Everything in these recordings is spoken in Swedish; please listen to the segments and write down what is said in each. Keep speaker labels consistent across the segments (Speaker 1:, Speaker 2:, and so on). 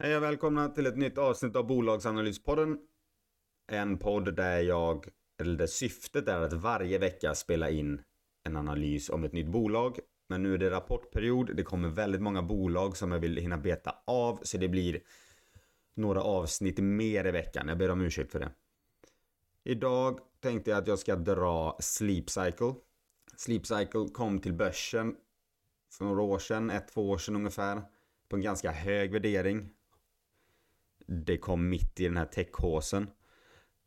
Speaker 1: Hej och välkomna till ett nytt avsnitt av Bolagsanalyspodden. En podd där jag, eller där syftet är att varje vecka spela in en analys om ett nytt bolag. Men nu är det rapportperiod, det kommer väldigt många bolag som jag vill hinna beta av, så det blir några avsnitt mer i veckan. Jag ber om ursäkt för det. Idag tänkte jag att jag ska dra Sleep Cycle. Sleep Cycle kom till börsen för några år sedan, ett, två år sedan ungefär. På en ganska hög värdering det kom mitt i den här techhåsen.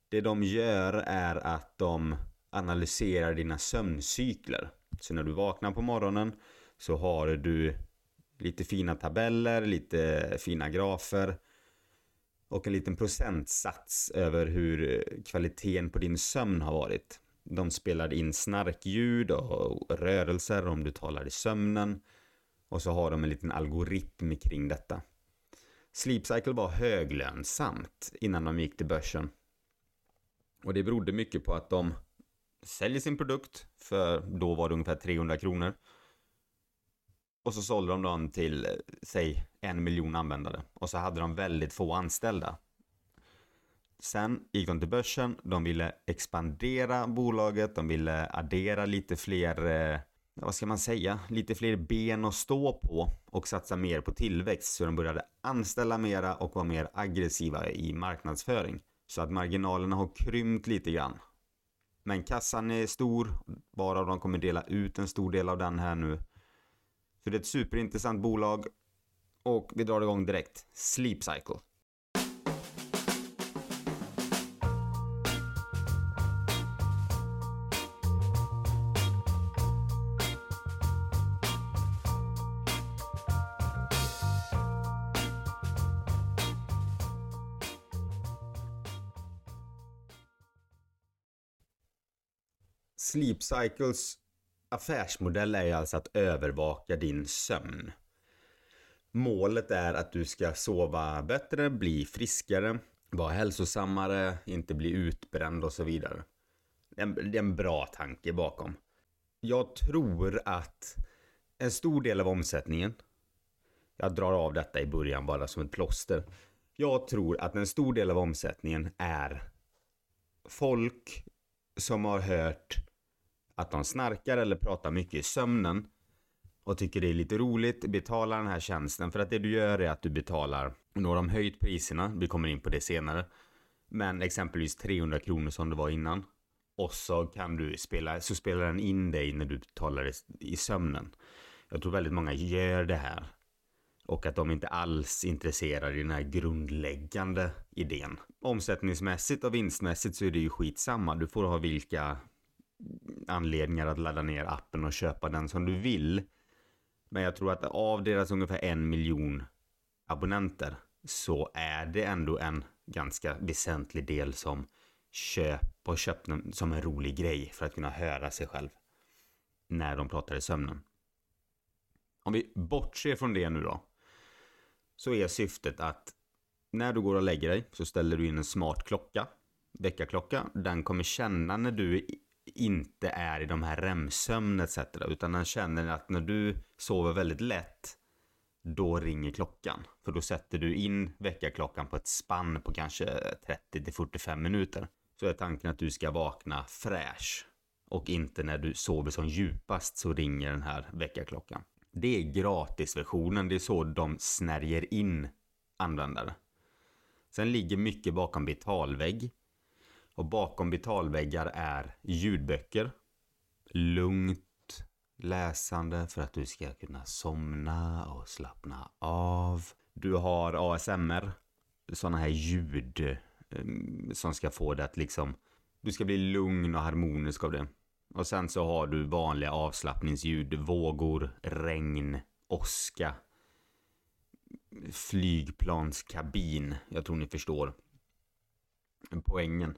Speaker 1: Det de gör är att de analyserar dina sömncykler. Så när du vaknar på morgonen så har du lite fina tabeller, lite fina grafer och en liten procentsats över hur kvaliteten på din sömn har varit. De spelar in snarkljud och rörelser om du talar i sömnen och så har de en liten algoritm kring detta. Sleep Cycle var höglönsamt innan de gick till börsen. Och det berodde mycket på att de säljer sin produkt för då var det ungefär 300 kronor. Och så sålde de den till, säg, en miljon användare. Och så hade de väldigt få anställda. Sen gick de till börsen, de ville expandera bolaget, de ville addera lite fler eh, vad ska man säga, lite fler ben att stå på och satsa mer på tillväxt. Så de började anställa mera och vara mer aggressiva i marknadsföring. Så att marginalerna har krympt lite grann. Men kassan är stor, bara de kommer dela ut en stor del av den här nu. Så det är ett superintressant bolag. Och vi drar igång direkt. Sleep Cycle. Sleep Cycles affärsmodell är alltså att övervaka din sömn. Målet är att du ska sova bättre, bli friskare, vara hälsosammare, inte bli utbränd och så vidare. Det är en bra tanke bakom. Jag tror att en stor del av omsättningen, jag drar av detta i början bara som ett plåster. Jag tror att en stor del av omsättningen är folk som har hört att de snarkar eller pratar mycket i sömnen och tycker det är lite roligt, betala den här tjänsten för att det du gör är att du betalar, nu har de höjt priserna, vi kommer in på det senare, men exempelvis 300 kronor som det var innan. Och så kan du spela, så spelar den in dig när du betalar i, i sömnen. Jag tror väldigt många gör det här. Och att de inte alls är intresserade i den här grundläggande idén. Omsättningsmässigt och vinstmässigt så är det ju skitsamma. Du får ha vilka anledningar att ladda ner appen och köpa den som du vill. Men jag tror att av deras ungefär en miljon abonnenter så är det ändå en ganska väsentlig del som köp och köpt som en rolig grej för att kunna höra sig själv när de pratar i sömnen. Om vi bortser från det nu då så är syftet att när du går och lägger dig så ställer du in en smart klocka väckarklocka. Den kommer känna när du inte är i de här REM-sömn etc. Utan den känner att när du sover väldigt lätt då ringer klockan. För då sätter du in väckarklockan på ett spann på kanske 30 45 minuter. Så är tanken att du ska vakna fräsch. Och inte när du sover som djupast så ringer den här väckarklockan. Det är gratisversionen, det är så de snärjer in användare. Sen ligger mycket bakom betalvägg. Och bakom betalväggar är ljudböcker. Lugnt läsande för att du ska kunna somna och slappna av. Du har ASMR. Sådana här ljud ehm, som ska få dig att liksom... Du ska bli lugn och harmonisk av det. Och sen så har du vanliga avslappningsljud. Vågor, regn, åska. Flygplanskabin. Jag tror ni förstår poängen.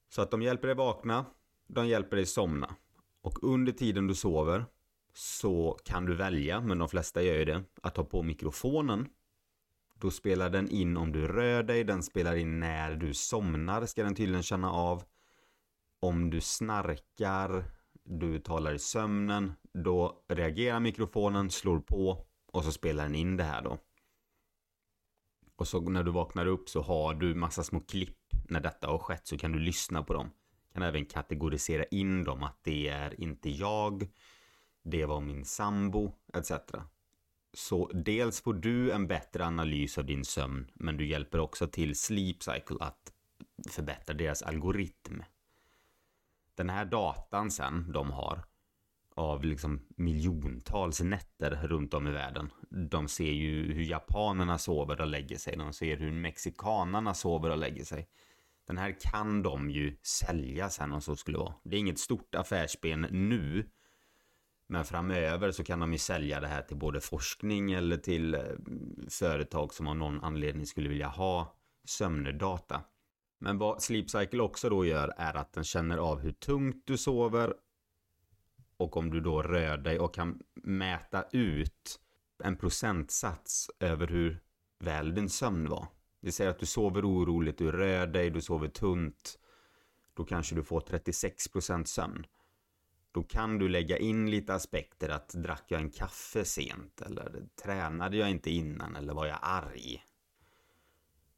Speaker 1: Så att de hjälper dig vakna, de hjälper dig somna. Och under tiden du sover så kan du välja, men de flesta gör ju det, att ta på mikrofonen. Då spelar den in om du rör dig, den spelar in när du somnar, ska den tydligen känna av. Om du snarkar, du talar i sömnen, då reagerar mikrofonen, slår på och så spelar den in det här då. Och så när du vaknar upp så har du massa små klipp när detta har skett så kan du lyssna på dem. Kan även kategorisera in dem att det är inte jag, det var min sambo etc. Så dels får du en bättre analys av din sömn men du hjälper också till Sleep Cycle att förbättra deras algoritm. Den här datan sen de har av liksom miljontals nätter runt om i världen. De ser ju hur japanerna sover och lägger sig. De ser hur mexikanarna sover och lägger sig. Den här kan de ju sälja sen om så skulle vara. Det är inget stort affärsben nu. Men framöver så kan de ju sälja det här till både forskning eller till eh, företag som av någon anledning skulle vilja ha sömndata. Men vad Sleep Cycle också då gör är att den känner av hur tungt du sover och om du då rör dig och kan mäta ut en procentsats över hur väl din sömn var. Det säger att du sover oroligt, du rör dig, du sover tunt. Då kanske du får 36% sömn. Då kan du lägga in lite aspekter att drack jag en kaffe sent eller tränade jag inte innan eller var jag arg?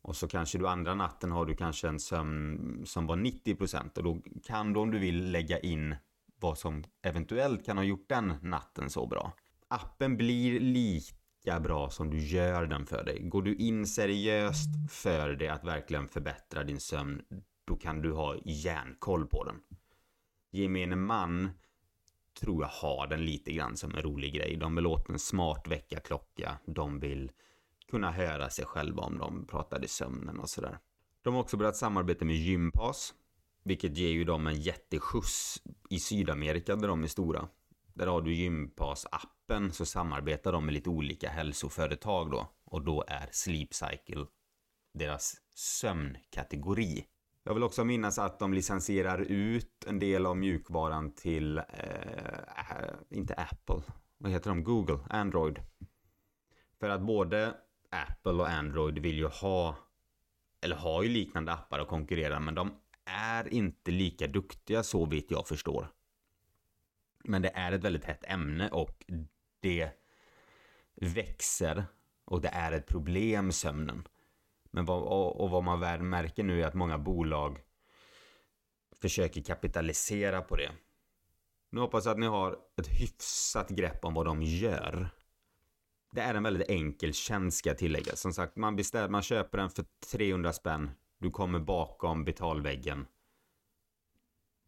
Speaker 1: Och så kanske du andra natten har du kanske en sömn som var 90% och då kan du om du vill lägga in vad som eventuellt kan ha gjort den natten så bra. Appen blir lika bra som du gör den för dig. Går du in seriöst för det att verkligen förbättra din sömn, då kan du ha järnkoll på den. Gemene man tror jag har den lite grann som en rolig grej. De vill åt en smart väckarklocka. De vill kunna höra sig själva om de pratar i sömnen och sådär. De har också börjat samarbeta med Gympass. Vilket ger ju dem en jätteskjuts i Sydamerika där de är stora. Där har du Gympass-appen så samarbetar de med lite olika hälsoföretag då. Och då är Sleep Cycle deras sömnkategori. Jag vill också minnas att de licensierar ut en del av mjukvaran till, eh, äh, inte Apple, vad heter de? Google, Android. För att både Apple och Android vill ju ha, eller har ju liknande appar att konkurrera men de är inte lika duktiga så vitt jag förstår. Men det är ett väldigt hett ämne och det växer och det är ett problem sömnen. Men vad, och, vad man väl märker nu är att många bolag försöker kapitalisera på det. Nu hoppas jag att ni har ett hyfsat grepp om vad de gör. Det är en väldigt enkel tjänst ska jag tillägga. Som sagt, man, beställer, man köper den för 300 spänn. Du kommer bakom betalväggen.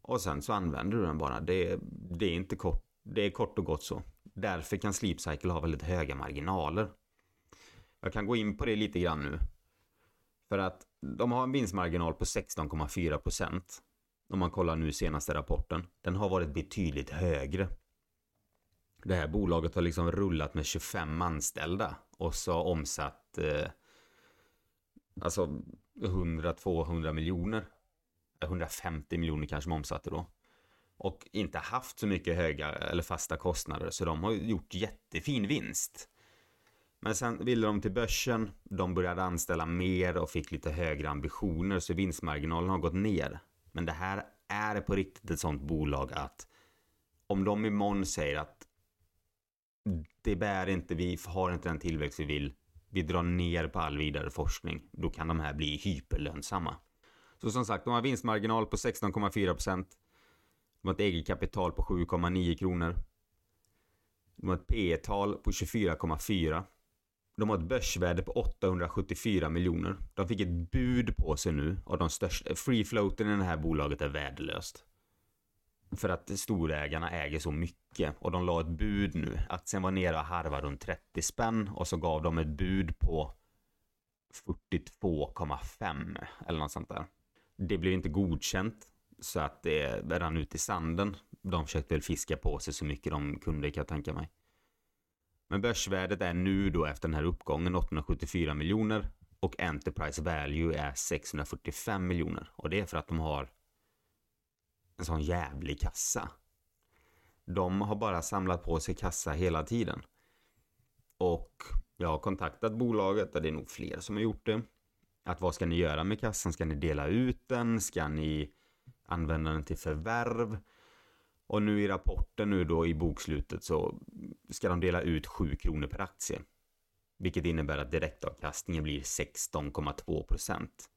Speaker 1: Och sen så använder du den bara. Det, det är inte kort. Det är kort och gott så. Därför kan Sleep Cycle ha väldigt höga marginaler. Jag kan gå in på det lite grann nu. För att de har en vinstmarginal på 16,4% om man kollar nu senaste rapporten. Den har varit betydligt högre. Det här bolaget har liksom rullat med 25 anställda och så omsatt eh, Alltså 100-200 miljoner. Eh, 150 miljoner kanske de omsatte då. Och inte haft så mycket höga eller fasta kostnader så de har gjort jättefin vinst. Men sen ville de till börsen, de började anställa mer och fick lite högre ambitioner så vinstmarginalen har gått ner. Men det här är på riktigt ett sånt bolag att om de imorgon säger att det bär inte, vi har inte den tillväxt vi vill, vi drar ner på all vidare forskning, då kan de här bli hyperlönsamma. Så som sagt, de har vinstmarginal på 16,4%. De har ett eget kapital på 7,9 kronor. De har ett P tal på 24,4. De har ett börsvärde på 874 miljoner. De fick ett bud på sig nu av de största, free floaten i det här bolaget är värdelöst. För att storägarna äger så mycket och de la ett bud nu. Aktien var nere och harvade runt 30 spänn och så gav de ett bud på 42,5 eller något sånt där. Det blev inte godkänt så att det rann ut i sanden. De försökte väl fiska på sig så mycket de kunde kan jag tänka mig. Men börsvärdet är nu då efter den här uppgången 874 miljoner och Enterprise Value är 645 miljoner och det är för att de har en sån jävlig kassa. De har bara samlat på sig kassa hela tiden. Och jag har kontaktat bolaget, och det är nog fler som har gjort det. Att vad ska ni göra med kassan? Ska ni dela ut den? Ska ni använda den till förvärv? Och nu i rapporten nu då i bokslutet så ska de dela ut 7 kronor per aktie. Vilket innebär att direktavkastningen blir 16,2 procent.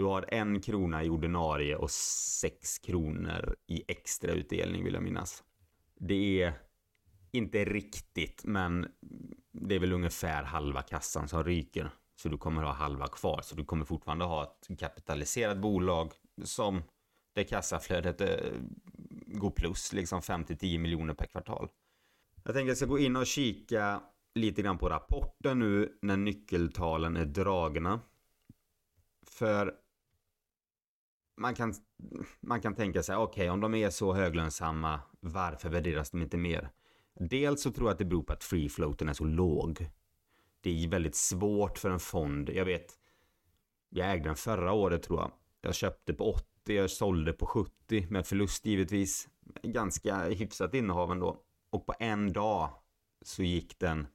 Speaker 1: Du har en krona i ordinarie och sex kronor i extra utdelning vill jag minnas. Det är inte riktigt, men det är väl ungefär halva kassan som ryker. Så du kommer ha halva kvar, så du kommer fortfarande ha ett kapitaliserat bolag som det kassaflödet eh, går plus, liksom 5-10 miljoner per kvartal. Jag tänker att jag ska gå in och kika lite grann på rapporten nu när nyckeltalen är dragna. För man kan, man kan tänka sig, okej okay, om de är så höglönsamma, varför värderas de inte mer? Dels så tror jag att det beror på att free floaten är så låg. Det är väldigt svårt för en fond. Jag vet, jag ägde den förra året tror jag. Jag köpte på 80, jag sålde på 70 med förlust givetvis. Ganska hyfsat innehav ändå. Och på en dag så gick den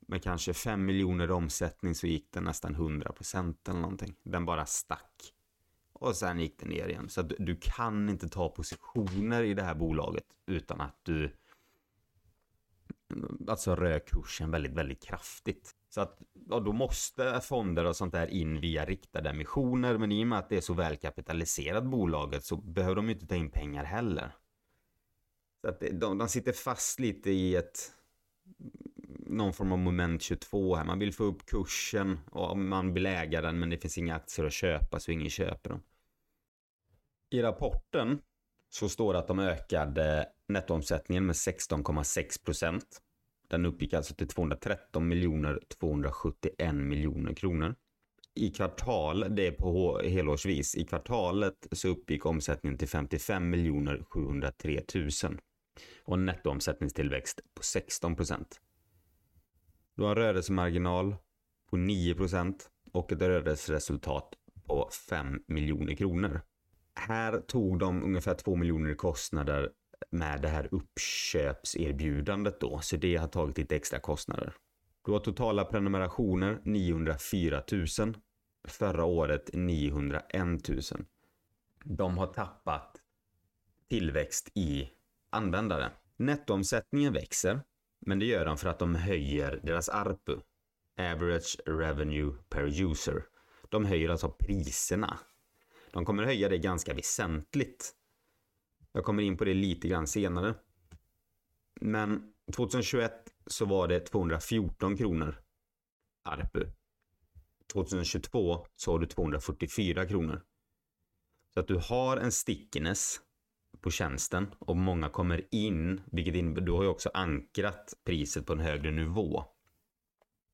Speaker 1: med kanske 5 miljoner i omsättning så gick den nästan 100% eller någonting. Den bara stack. Och sen gick det ner igen. Så att du kan inte ta positioner i det här bolaget utan att du alltså rör kursen väldigt, väldigt kraftigt. Så att ja, då måste fonder och sånt där in via riktade emissioner. Men i och med att det är så välkapitaliserat bolaget så behöver de inte ta in pengar heller. Så att de, de sitter fast lite i ett någon form av moment 22 här. Man vill få upp kursen och man vill äga den men det finns inga aktier att köpa så ingen köper dem. I rapporten så står det att de ökade nettoomsättningen med 16,6 procent. Den uppgick alltså till 213 miljoner 271 miljoner kronor. I kvartal, det är på helårsvis, i kvartalet så uppgick omsättningen till 55 miljoner 703 000 och en nettoomsättningstillväxt på 16 procent. Du har en rörelsemarginal på 9 procent och ett rörelseresultat på 5 miljoner kronor. Här tog de ungefär 2 miljoner i kostnader med det här uppköpserbjudandet då, så det har tagit lite extra kostnader. Du har totala prenumerationer 904 000. Förra året 901 000. De har tappat tillväxt i användare. Nettoomsättningen växer, men det gör de för att de höjer deras ARPU. Average Revenue Per User. De höjer alltså priserna de kommer höja det ganska väsentligt. Jag kommer in på det lite grann senare. Men 2021 så var det 214 kronor ARPU. 2022 så har du 244 kronor. Så att du har en stickiness på tjänsten och många kommer in, vilket innebär, du har ju också ankrat priset på en högre nivå.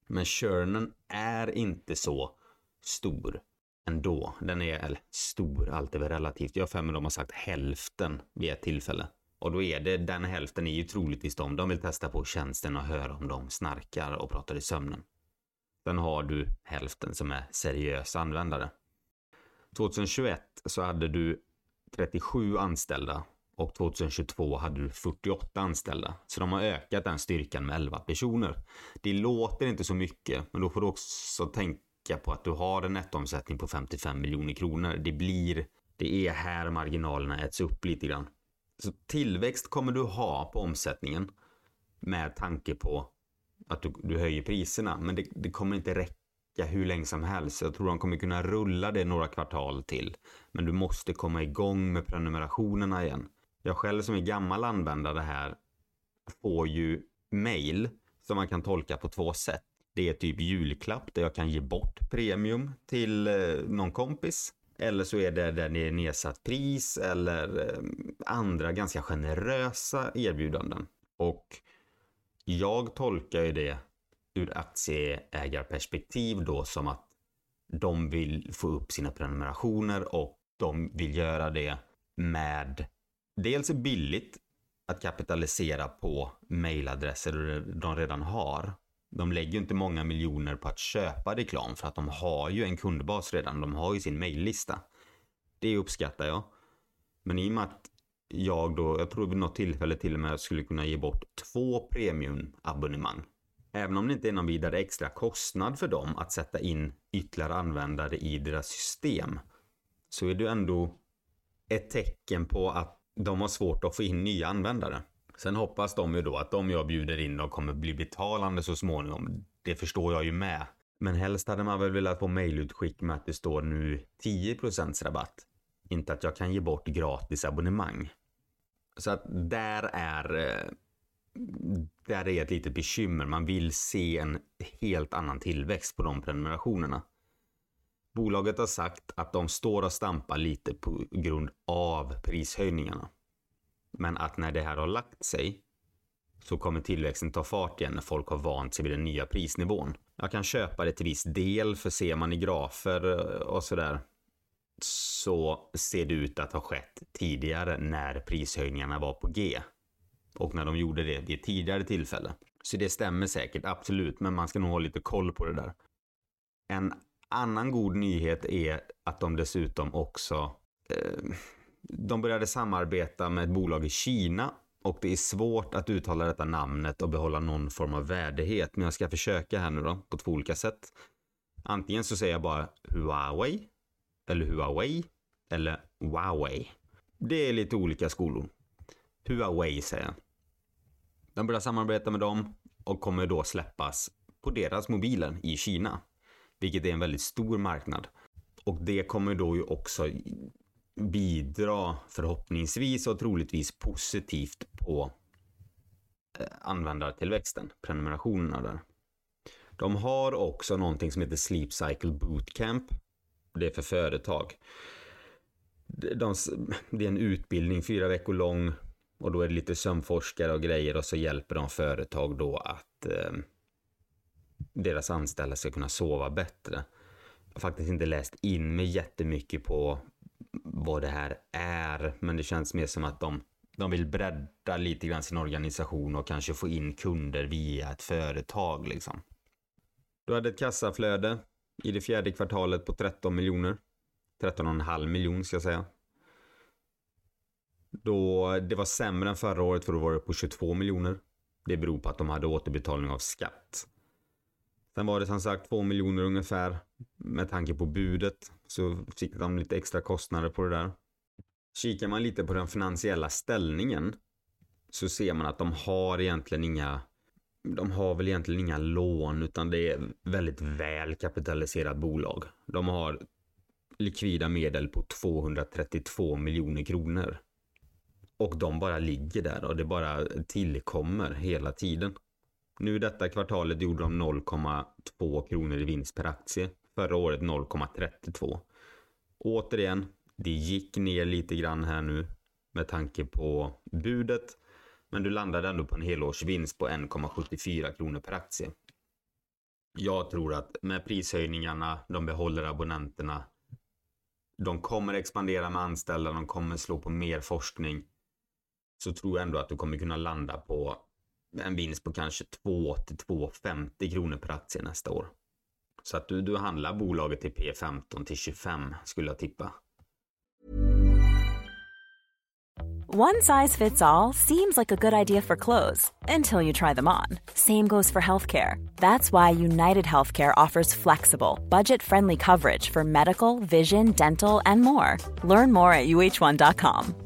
Speaker 1: Men churnen är inte så stor ändå. Den är eller, stor, allt är väl relativt. Jag har för mig de har sagt hälften vid ett tillfälle. Och då är det, den hälften är ju troligtvis de, de vill testa på tjänsten och höra om de snarkar och pratar i sömnen. Sen har du hälften som är seriösa användare. 2021 så hade du 37 anställda och 2022 hade du 48 anställda. Så de har ökat den styrkan med 11 personer. Det låter inte så mycket, men då får du också tänka på att du har en nettoomsättning på 55 miljoner kronor. Det blir, det är här marginalerna äts upp lite grann. Så tillväxt kommer du ha på omsättningen med tanke på att du, du höjer priserna, men det, det kommer inte räcka hur länge som helst. Jag tror de kommer kunna rulla det några kvartal till. Men du måste komma igång med prenumerationerna igen. Jag själv som är gammal användare här får ju mail som man kan tolka på två sätt. Det är typ julklapp där jag kan ge bort premium till eh, någon kompis. Eller så är det där det är nedsatt pris eller eh, andra ganska generösa erbjudanden. Och jag tolkar ju det ur aktieägarperspektiv då som att de vill få upp sina prenumerationer och de vill göra det med dels är billigt att kapitalisera på mailadresser de redan har. De lägger inte många miljoner på att köpa reklam för att de har ju en kundbas redan. De har ju sin maillista. Det uppskattar jag. Men i och med att jag då, jag tror vid något tillfälle till och med skulle kunna ge bort två premiumabonnemang. Även om det inte är någon vidare extra kostnad för dem att sätta in ytterligare användare i deras system. Så är det ändå ett tecken på att de har svårt att få in nya användare. Sen hoppas de ju då att de jag bjuder in och kommer bli betalande så småningom. Det förstår jag ju med. Men helst hade man väl velat få mejlutskick med att det står nu 10% rabatt. Inte att jag kan ge bort gratis abonnemang. Så att där är eh, där är ett litet bekymmer. Man vill se en helt annan tillväxt på de prenumerationerna. Bolaget har sagt att de står och stampar lite på grund av prishöjningarna. Men att när det här har lagt sig så kommer tillväxten ta fart igen när folk har vant sig vid den nya prisnivån. Jag kan köpa det till viss del för ser man i grafer eh, och sådär så ser det ut att ha skett tidigare när prishöjningarna var på G. Och när de gjorde det vid ett tidigare tillfälle. Så det stämmer säkert, absolut, men man ska nog ha lite koll på det där. En annan god nyhet är att de dessutom också eh, de började samarbeta med ett bolag i Kina och det är svårt att uttala detta namnet och behålla någon form av värdighet. Men jag ska försöka här nu då på två olika sätt. Antingen så säger jag bara Huawei eller Huawei eller Huawei. Det är lite olika skolor. Huawei säger jag. De börjar samarbeta med dem och kommer då släppas på deras mobiler i Kina. Vilket är en väldigt stor marknad. Och det kommer då ju också bidra förhoppningsvis och troligtvis positivt på eh, användartillväxten, prenumerationerna där. De har också någonting som heter Sleep Cycle Bootcamp. Det är för företag. De, det är en utbildning, fyra veckor lång och då är det lite sömnforskare och grejer och så hjälper de företag då att eh, deras anställda ska kunna sova bättre. Jag har faktiskt inte läst in mig jättemycket på vad det här är, men det känns mer som att de, de vill bredda lite grann sin organisation och kanske få in kunder via ett företag liksom. Du hade ett kassaflöde i det fjärde kvartalet på 13 miljoner. 13,5 miljoner ska jag säga. Då det var sämre än förra året för då var det på 22 miljoner. Det beror på att de hade återbetalning av skatt. Sen var det som sagt 2 miljoner ungefär med tanke på budet så fick de lite extra kostnader på det där. Kikar man lite på den finansiella ställningen så ser man att de har egentligen inga de har väl egentligen inga lån utan det är väldigt väl kapitaliserat bolag. De har likvida medel på 232 miljoner kronor. Och de bara ligger där och det bara tillkommer hela tiden. Nu detta kvartalet gjorde de 0,2 kronor i vinst per aktie. Förra året 0,32. Återigen, det gick ner lite grann här nu med tanke på budet. Men du landade ändå på en helårsvinst på 1,74 kronor per aktie. Jag tror att med prishöjningarna, de behåller abonnenterna. De kommer expandera med anställda, de kommer slå på mer forskning. Så tror jag ändå att du kommer kunna landa på en vinst på kanske 2 till 2,50 kronor per aktie nästa år. Så att du, du handlar bolaget till P15 till 25 skulle jag tippa.
Speaker 2: One size fits all seems like a good idea for clothes until you try them on. Same goes for healthcare. That's why United Healthcare offers flexible, budget friendly coverage for medical, vision, dental, and more. Learn more at uh1.com.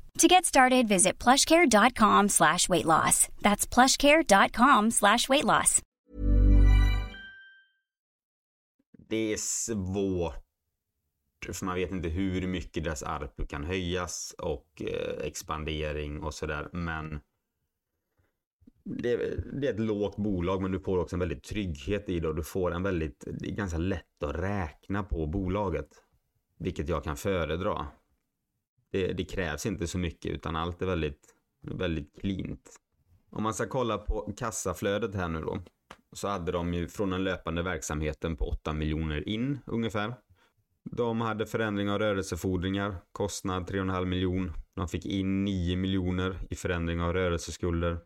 Speaker 3: To get started, visit plushcare.com slash weight loss. That's plushcare.com slash weight loss.
Speaker 1: Det är svårt. För man vet inte hur mycket deras ARPU kan höjas och eh, expandering och sådär. Men det, det, är ett lågt bolag men du får också en väldigt trygghet i det och du får en väldigt, det är ganska lätt att räkna på bolaget. Vilket jag kan föredra. Det, det, krävs inte så mycket utan allt är väldigt, väldigt cleant. Om man ska kolla på kassaflödet här nu då. Så hade de ju från den löpande verksamheten på 8 miljoner in ungefär. De hade förändring av rörelsefordringar, kostnad 3,5 miljon. De fick in 9 miljoner i förändring av rörelseskulder.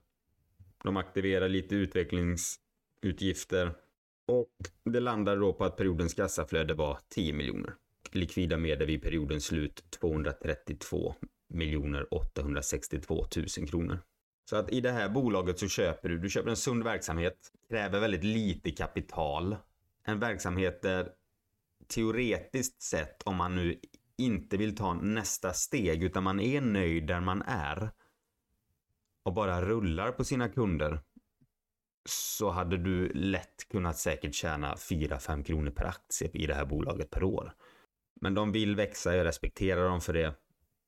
Speaker 1: De aktiverade lite utvecklingsutgifter. Och det landade då på att periodens kassaflöde var 10 miljoner likvida medel vid periodens slut 232 862 000 kronor. Så att i det här bolaget så köper du, du köper en sund verksamhet, kräver väldigt lite kapital. En verksamhet där teoretiskt sett om man nu inte vill ta nästa steg utan man är nöjd där man är och bara rullar på sina kunder så hade du lätt kunnat säkert tjäna 4-5 kronor per aktie i det här bolaget per år. Men de vill växa, jag respekterar dem för det.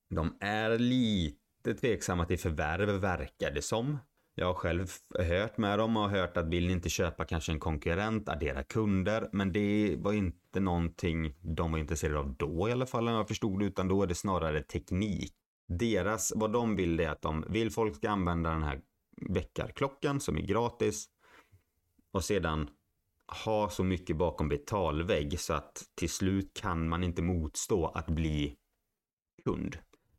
Speaker 1: De är lite tveksamma till förvärv verkar det som. Jag har själv hört med dem och hört att vill ni inte köpa kanske en konkurrent, addera kunder. Men det var inte någonting de var intresserade av då i alla fall, om jag förstod det, utan då är det snarare teknik. Deras, vad de vill är att de vill folk ska använda den här väckarklockan som är gratis och sedan ha så mycket bakom betalvägg så att till slut kan man inte motstå att bli kund.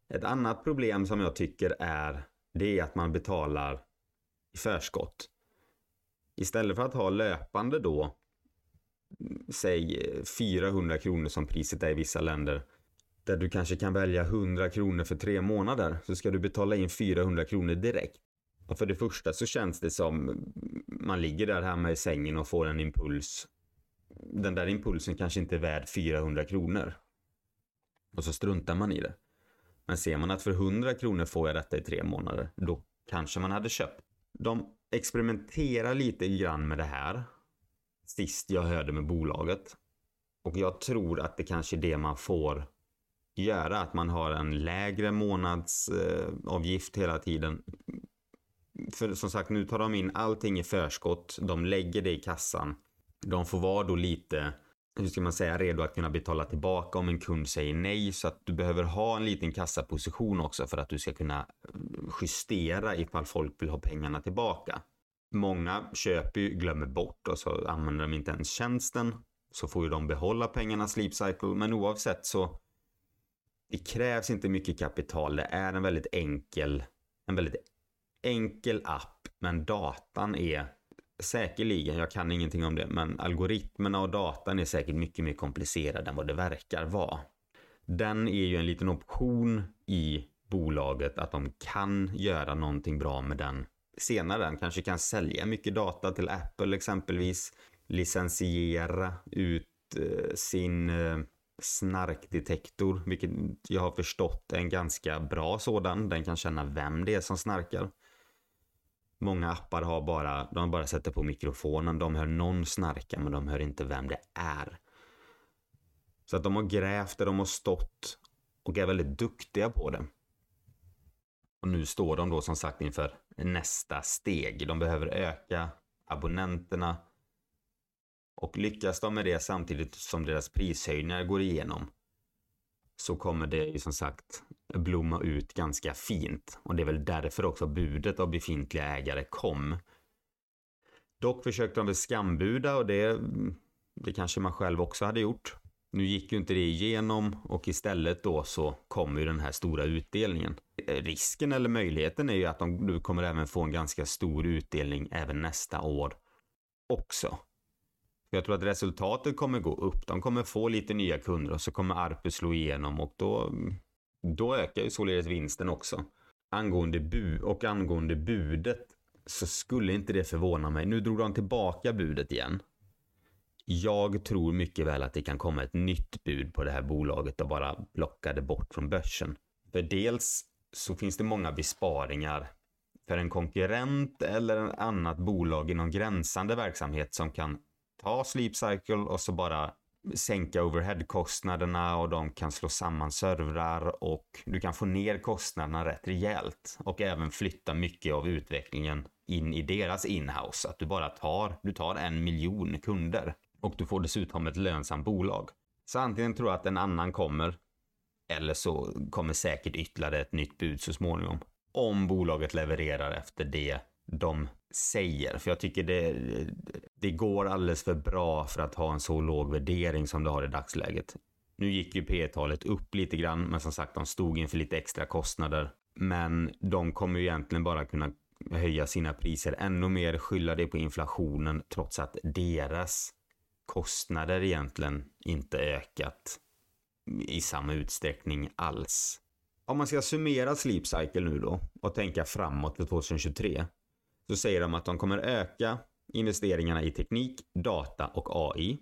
Speaker 1: Ett annat problem som jag tycker är det är att man betalar i förskott. Istället för att ha löpande då säg 400 kronor som priset är i vissa länder där du kanske kan välja 100 kronor för tre månader så ska du betala in 400 kronor direkt. Och för det första så känns det som man ligger där hemma i sängen och får en impuls. Den där impulsen kanske inte är värd 400 kronor. Och så struntar man i det. Men ser man att för 100 kronor får jag detta i tre månader, då kanske man hade köpt. De experimenterar lite grann med det här. Sist jag hörde med bolaget. Och jag tror att det kanske är det man får göra. Att man har en lägre månadsavgift eh, hela tiden för som sagt, nu tar de in allting i förskott. De lägger det i kassan. De får vara då lite, hur ska man säga, redo att kunna betala tillbaka om en kund säger nej. Så att du behöver ha en liten kassaposition också för att du ska kunna justera ifall folk vill ha pengarna tillbaka. Många köper ju, glömmer bort och så använder de inte ens tjänsten. Så får ju de behålla pengarna Sleep Cycle. Men oavsett så det krävs inte mycket kapital. Det är en väldigt enkel, en väldigt enkel app, men datan är säkerligen, jag kan ingenting om det, men algoritmerna och datan är säkert mycket mer komplicerade än vad det verkar vara. Den är ju en liten option i bolaget att de kan göra någonting bra med den senare. Den kanske kan sälja mycket data till Apple exempelvis, licensiera ut eh, sin eh, snarkdetektor, vilket jag har förstått är en ganska bra sådan. Den kan känna vem det är som snarkar. Många appar har bara, de bara sätter på mikrofonen, de hör någon snarka men de hör inte vem det är. Så att de har grävt där de har stått och är väldigt duktiga på det. Och nu står de då som sagt inför nästa steg. De behöver öka abonnenterna. Och lyckas de med det samtidigt som deras prishöjningar går igenom så kommer det ju som sagt blomma ut ganska fint. Och det är väl därför också budet av befintliga ägare kom. Dock försökte de väl skambuda och det, det kanske man själv också hade gjort. Nu gick ju inte det igenom och istället då så kommer ju den här stora utdelningen. Risken eller möjligheten är ju att de, du kommer även få en ganska stor utdelning även nästa år också. Jag tror att resultatet kommer gå upp. De kommer få lite nya kunder och så kommer Arpus slå igenom och då, då ökar ju således vinsten också. Angående bu och angående budet så skulle inte det förvåna mig. Nu drog de tillbaka budet igen. Jag tror mycket väl att det kan komma ett nytt bud på det här bolaget och bara plocka det bort från börsen. För dels så finns det många besparingar för en konkurrent eller en annat bolag inom gränsande verksamhet som kan ta Sleep Cycle och så bara sänka overheadkostnaderna och de kan slå samman servrar och du kan få ner kostnaderna rätt rejält och även flytta mycket av utvecklingen in i deras inhouse. Att du bara tar, du tar en miljon kunder och du får dessutom ett lönsamt bolag. Så antingen tror jag att en annan kommer eller så kommer säkert ytterligare ett nytt bud så småningom. Om bolaget levererar efter det de säger. För jag tycker det, det går alldeles för bra för att ha en så låg värdering som det har i dagsläget. Nu gick ju P talet upp lite grann, men som sagt de stod inför lite extra kostnader. Men de kommer ju egentligen bara kunna höja sina priser ännu mer, skylla det på inflationen trots att deras kostnader egentligen inte ökat i samma utsträckning alls. Om man ska summera Sleep Cycle nu då och tänka framåt för 2023 så säger de att de kommer öka investeringarna i teknik, data och AI.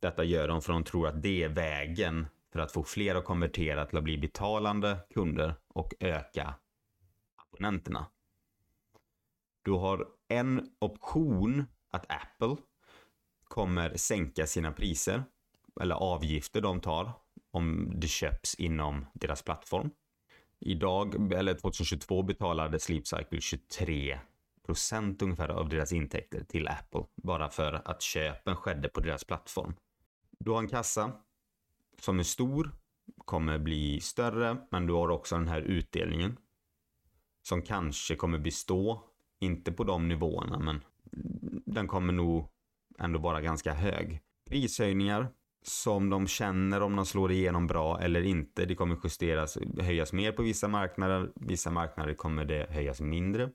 Speaker 1: Detta gör de för de tror att det är vägen för att få fler att konvertera till att bli betalande kunder och öka abonnenterna. Du har en option att Apple kommer sänka sina priser eller avgifter de tar om det köps inom deras plattform. Idag, eller 2022, betalade Sleep Cycle 23 procent ungefär av deras intäkter till Apple bara för att köpen skedde på deras plattform. Du har en kassa som är stor, kommer bli större, men du har också den här utdelningen som kanske kommer bestå, inte på de nivåerna, men den kommer nog ändå vara ganska hög. Prishöjningar som de känner om de slår igenom bra eller inte. Det kommer justeras, höjas mer på vissa marknader. Vissa marknader kommer det höjas mindre.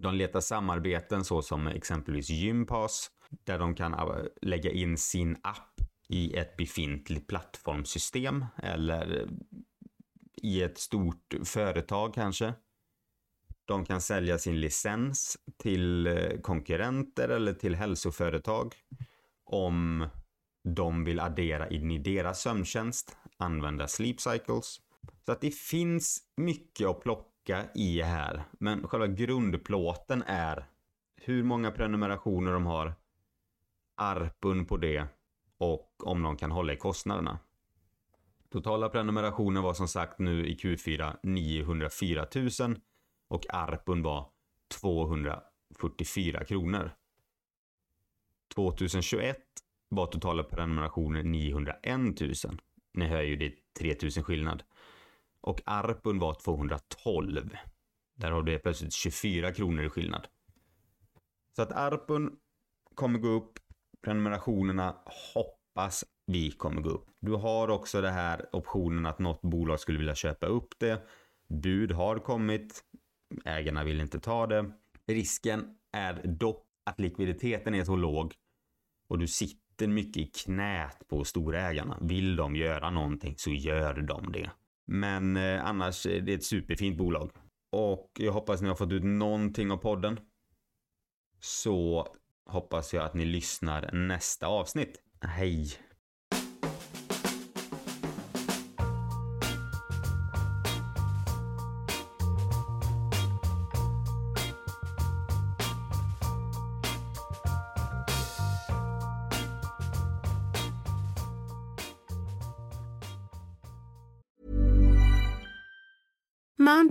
Speaker 1: De letar samarbeten så som exempelvis Gympass där de kan äh, lägga in sin app i ett befintligt plattformsystem eller äh, i ett stort företag kanske. De kan sälja sin licens till äh, konkurrenter eller till hälsoföretag om de vill addera in i deras sömntjänst, använda sleep cycles. Så att det finns mycket att plocka i här, men själva grundplåten är hur många prenumerationer de har, ARPUN på det och om de kan hålla i kostnaderna. Totala prenumerationer var som sagt nu i Q4 904 000 och ARPUN var 244 kronor. 2021 var totala prenumerationer 901 000. Ni hör ju det är 3000 skillnad. Och ARPUN var 212. Där har du plötsligt 24 kronor i skillnad. Så att ARPUN kommer gå upp. Prenumerationerna hoppas vi kommer gå upp. Du har också det här optionen att något bolag skulle vilja köpa upp det. Bud har kommit. Ägarna vill inte ta det. Risken är dock att likviditeten är så låg och du sitter mycket i knät på storägarna. Vill de göra någonting så gör de det. Men eh, annars är det ett superfint bolag. Och jag hoppas ni har fått ut någonting av podden. Så hoppas jag att ni lyssnar nästa avsnitt. Hej!